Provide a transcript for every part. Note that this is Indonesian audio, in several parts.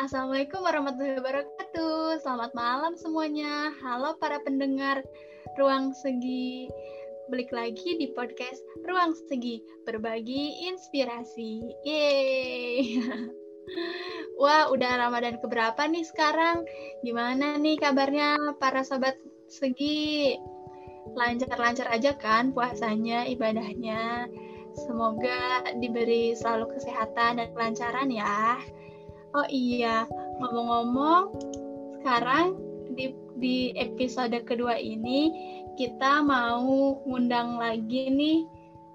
Assalamualaikum warahmatullahi wabarakatuh. Selamat malam semuanya. Halo para pendengar Ruang Segi. Balik lagi di podcast Ruang Segi, berbagi inspirasi. Yeay. Wah, udah Ramadan keberapa nih sekarang? Gimana nih kabarnya para sobat Segi? Lancar-lancar aja kan puasanya, ibadahnya? Semoga diberi selalu kesehatan dan kelancaran ya. Oh iya, ngomong-ngomong, sekarang di, di episode kedua ini kita mau ngundang lagi nih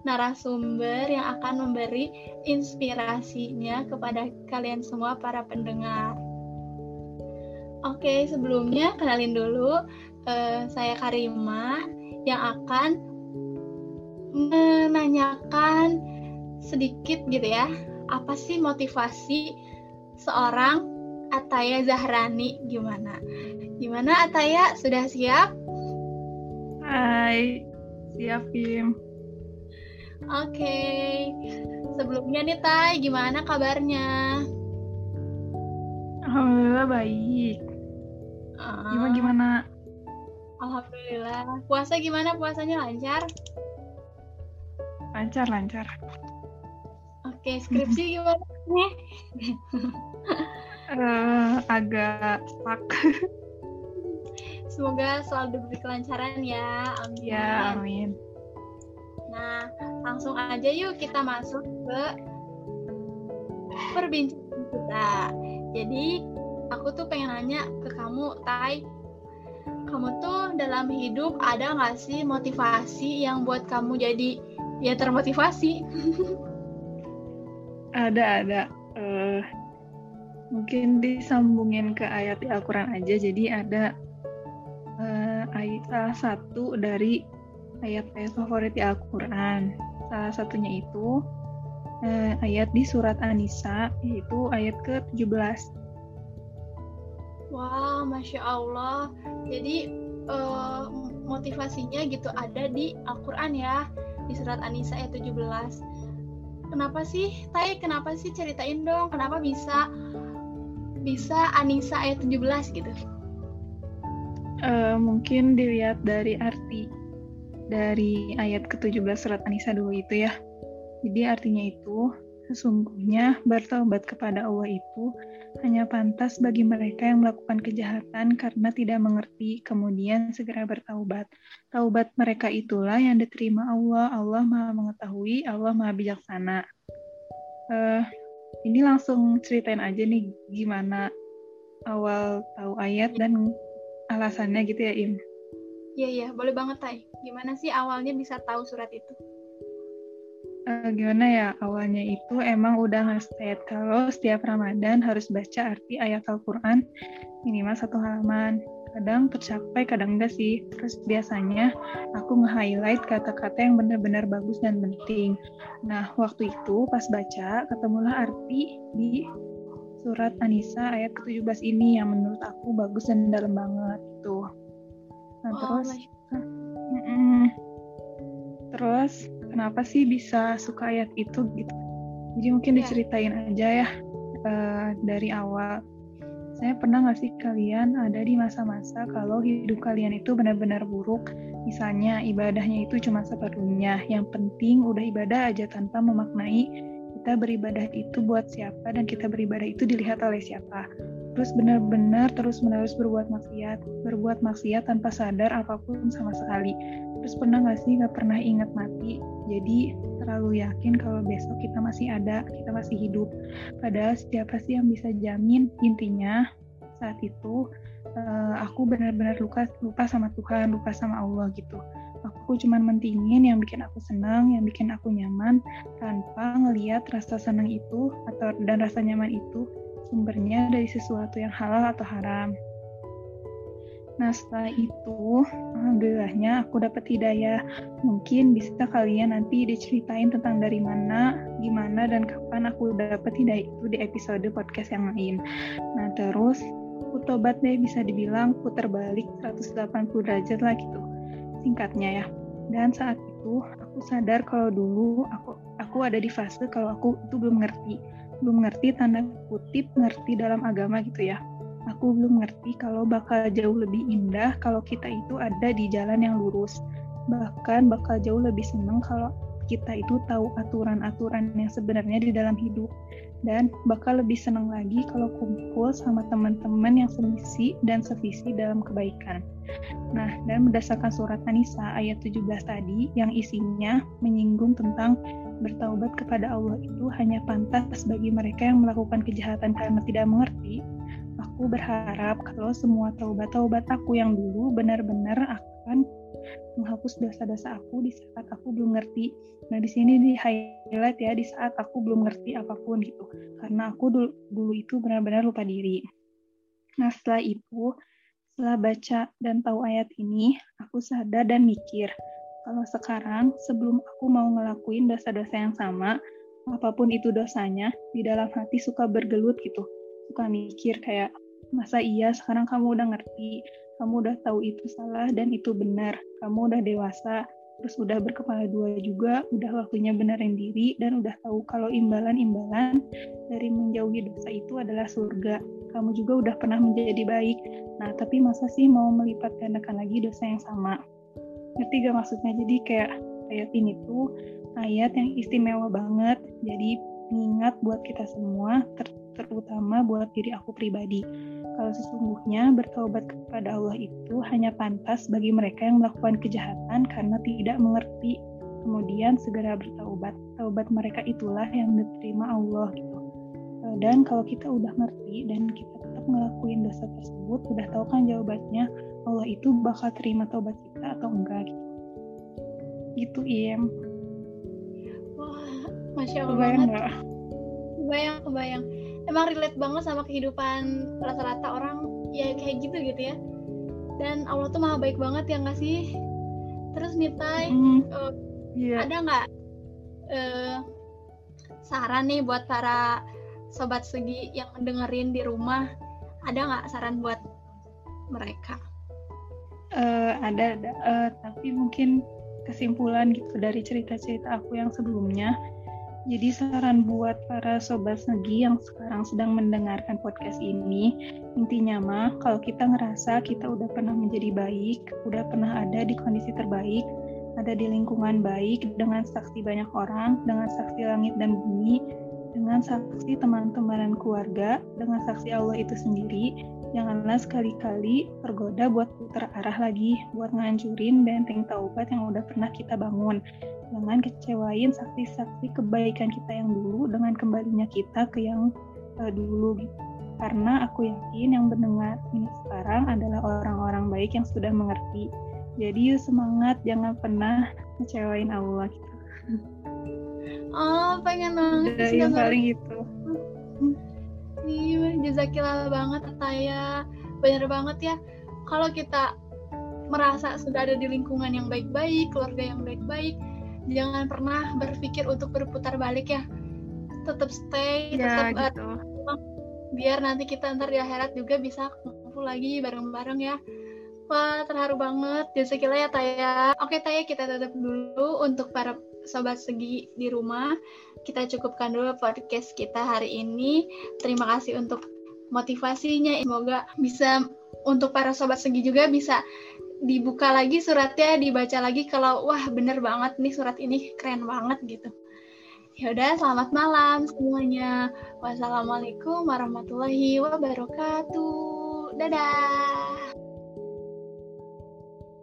narasumber yang akan memberi inspirasinya kepada kalian semua para pendengar. Oke, sebelumnya kenalin dulu uh, saya Karima yang akan menanyakan sedikit gitu ya, apa sih motivasi seorang Ataya Zahrani gimana? Gimana Ataya sudah siap? Hai, siap Kim. Oke, okay. sebelumnya nih Tai, gimana kabarnya? Alhamdulillah baik. Uh, gimana gimana? Alhamdulillah. Puasa gimana? Puasanya lancar? Lancar lancar. Oke, okay, skripsi gimana? Uh, agak stuck. Semoga selalu diberi kelancaran ya. Amin. Ya, amin. Nah, langsung aja yuk kita masuk ke perbincangan kita. Jadi, aku tuh pengen nanya ke kamu, Tai. Kamu tuh dalam hidup ada nggak sih motivasi yang buat kamu jadi ya termotivasi? ada, ada. Uh, mungkin disambungin ke ayat di Al-Quran aja jadi ada uh, ayat salah satu dari ayat-ayat favorit di Al-Quran salah satunya itu uh, ayat di surat An-Nisa yaitu ayat ke-17 Wah, Masya Allah. Jadi uh, motivasinya gitu ada di Al-Quran ya, di surat An-Nisa ayat 17. Kenapa sih, Tai, kenapa sih ceritain dong, kenapa bisa bisa Anissa ayat 17 gitu? Uh, mungkin dilihat dari arti dari ayat ke-17 surat Anissa dulu itu ya. Jadi artinya itu, sesungguhnya bertobat kepada Allah itu hanya pantas bagi mereka yang melakukan kejahatan karena tidak mengerti, kemudian segera bertaubat. Taubat mereka itulah yang diterima Allah. Allah maha mengetahui, Allah maha bijaksana. Uh, ini langsung ceritain aja nih gimana awal tahu ayat dan alasannya gitu ya Im. Iya iya boleh banget Tay. Gimana sih awalnya bisa tahu surat itu? Uh, gimana ya awalnya itu emang udah nge kalau setiap Ramadan harus baca arti ayat Al-Quran minimal satu halaman. Kadang tercapai kadang enggak sih. Terus biasanya aku nge-highlight kata-kata yang benar-benar bagus dan penting. Nah waktu itu pas baca ketemulah arti di surat Anisa ayat ke-17 ini yang menurut aku bagus dan dalam banget itu nah oh, terus mm terus kenapa sih bisa suka ayat itu gitu jadi mungkin yeah. diceritain aja ya uh, dari awal saya pernah nggak sih kalian ada di masa-masa kalau hidup kalian itu benar-benar buruk, misalnya ibadahnya itu cuma seperlunya, yang penting udah ibadah aja tanpa memaknai kita beribadah itu buat siapa dan kita beribadah itu dilihat oleh siapa. Terus benar-benar terus-menerus berbuat maksiat, berbuat maksiat tanpa sadar apa pun sama sekali. Terus pernah nggak sih nggak pernah ingat mati, jadi terlalu yakin kalau besok kita masih ada, kita masih hidup. Padahal siapa sih yang bisa jamin intinya saat itu uh, aku benar-benar lupa lupa sama Tuhan, lupa sama Allah gitu. Aku cuma mentingin yang bikin aku senang, yang bikin aku nyaman tanpa ngeliat rasa senang itu atau dan rasa nyaman itu sumbernya dari sesuatu yang halal atau haram. Nah setelah itu, alhamdulillahnya aku dapat hidayah. Mungkin bisa kalian nanti diceritain tentang dari mana, gimana, dan kapan aku dapat hidayah itu di episode podcast yang lain. Nah terus, aku tobat deh bisa dibilang putar balik 180 derajat lah gitu, singkatnya ya. Dan saat itu, aku sadar kalau dulu aku aku ada di fase kalau aku itu belum ngerti belum ngerti tanda kutip ngerti dalam agama gitu ya. Aku belum ngerti kalau bakal jauh lebih indah kalau kita itu ada di jalan yang lurus. Bahkan bakal jauh lebih senang kalau kita itu tahu aturan-aturan yang sebenarnya di dalam hidup dan bakal lebih senang lagi kalau kumpul sama teman-teman yang semisi dan sevisi dalam kebaikan. Nah, dan berdasarkan surat An-Nisa ayat 17 tadi yang isinya menyinggung tentang bertaubat kepada Allah itu hanya pantas bagi mereka yang melakukan kejahatan karena tidak mengerti. Aku berharap kalau semua taubat-taubat aku yang dulu benar-benar akan menghapus dosa-dosa aku di saat aku belum ngerti. Nah, di sini di highlight ya di saat aku belum ngerti apa pun gitu. Karena aku dulu, dulu itu benar-benar lupa diri. Nah, setelah itu, setelah baca dan tahu ayat ini, aku sadar dan mikir, kalau sekarang sebelum aku mau ngelakuin dosa-dosa yang sama, apa pun itu dosanya, di dalam hati suka bergelut gitu. Suka mikir kayak, masa iya sekarang kamu udah ngerti, kamu udah tahu itu salah dan itu benar, kamu udah dewasa, terus udah berkepala dua juga, udah waktunya benerin diri, dan udah tahu kalau imbalan-imbalan dari menjauhi dosa itu adalah surga. Kamu juga udah pernah menjadi baik, nah tapi masa sih mau melipat gandakan lagi dosa yang sama? Ngerti gak maksudnya? Jadi kayak ayat ini tuh ayat yang istimewa banget, jadi mengingat buat kita semua, ter terutama buat diri aku pribadi kalau sesungguhnya bertobat kepada Allah itu hanya pantas bagi mereka yang melakukan kejahatan karena tidak mengerti, kemudian segera bertaubat. Taubat mereka itulah yang diterima Allah gitu. Eh, dan kalau kita udah ngerti dan kita ngelakuin dosa tersebut, udah tahu kan jawabannya, Allah itu bakal terima taubat kita atau enggak gitu. Gitu, Iem. Wah, Masya Allah kebayang banget. Kebayang, kebayang emang relate banget sama kehidupan rata-rata orang ya kayak gitu gitu ya dan Allah tuh maha baik banget ya nggak sih terus Nitai mm, uh, yeah. ada nggak uh, saran nih buat para sobat segi yang mendengarin di rumah ada nggak saran buat mereka? Uh, ada ada. Uh, tapi mungkin kesimpulan gitu dari cerita-cerita aku yang sebelumnya. Jadi saran buat para sobat segi yang sekarang sedang mendengarkan podcast ini, intinya mah kalau kita ngerasa kita udah pernah menjadi baik, udah pernah ada di kondisi terbaik, ada di lingkungan baik dengan saksi banyak orang, dengan saksi langit dan bumi, dengan saksi teman-teman keluarga, dengan saksi Allah itu sendiri, janganlah sekali-kali tergoda buat putar arah lagi, buat ngancurin benteng taubat yang udah pernah kita bangun jangan kecewain saksi-saksi kebaikan kita yang dulu dengan kembalinya kita ke yang uh, dulu gitu. Karena aku yakin yang mendengar ini sekarang adalah orang-orang baik yang sudah mengerti. Jadi yuk semangat, jangan pernah kecewain Allah gitu. Oh, pengen banget. Udah, yang paling itu. Iya, jazakillah banget Ataya. Bener banget ya. Kalau kita merasa sudah ada di lingkungan yang baik-baik, keluarga yang baik-baik, jangan pernah berpikir untuk berputar balik ya tetap stay ya, tetap gitu. uh, biar nanti kita ntar di akhirat juga bisa kumpul lagi bareng-bareng ya Wah, terharu banget. Jazakallah ya, Taya. Oke, Taya, kita tutup dulu untuk para sobat segi di rumah. Kita cukupkan dulu podcast kita hari ini. Terima kasih untuk motivasinya. Semoga bisa untuk para sobat segi juga bisa dibuka lagi suratnya, dibaca lagi kalau wah bener banget nih surat ini keren banget gitu. Ya udah, selamat malam semuanya. Wassalamualaikum warahmatullahi wabarakatuh. Dadah.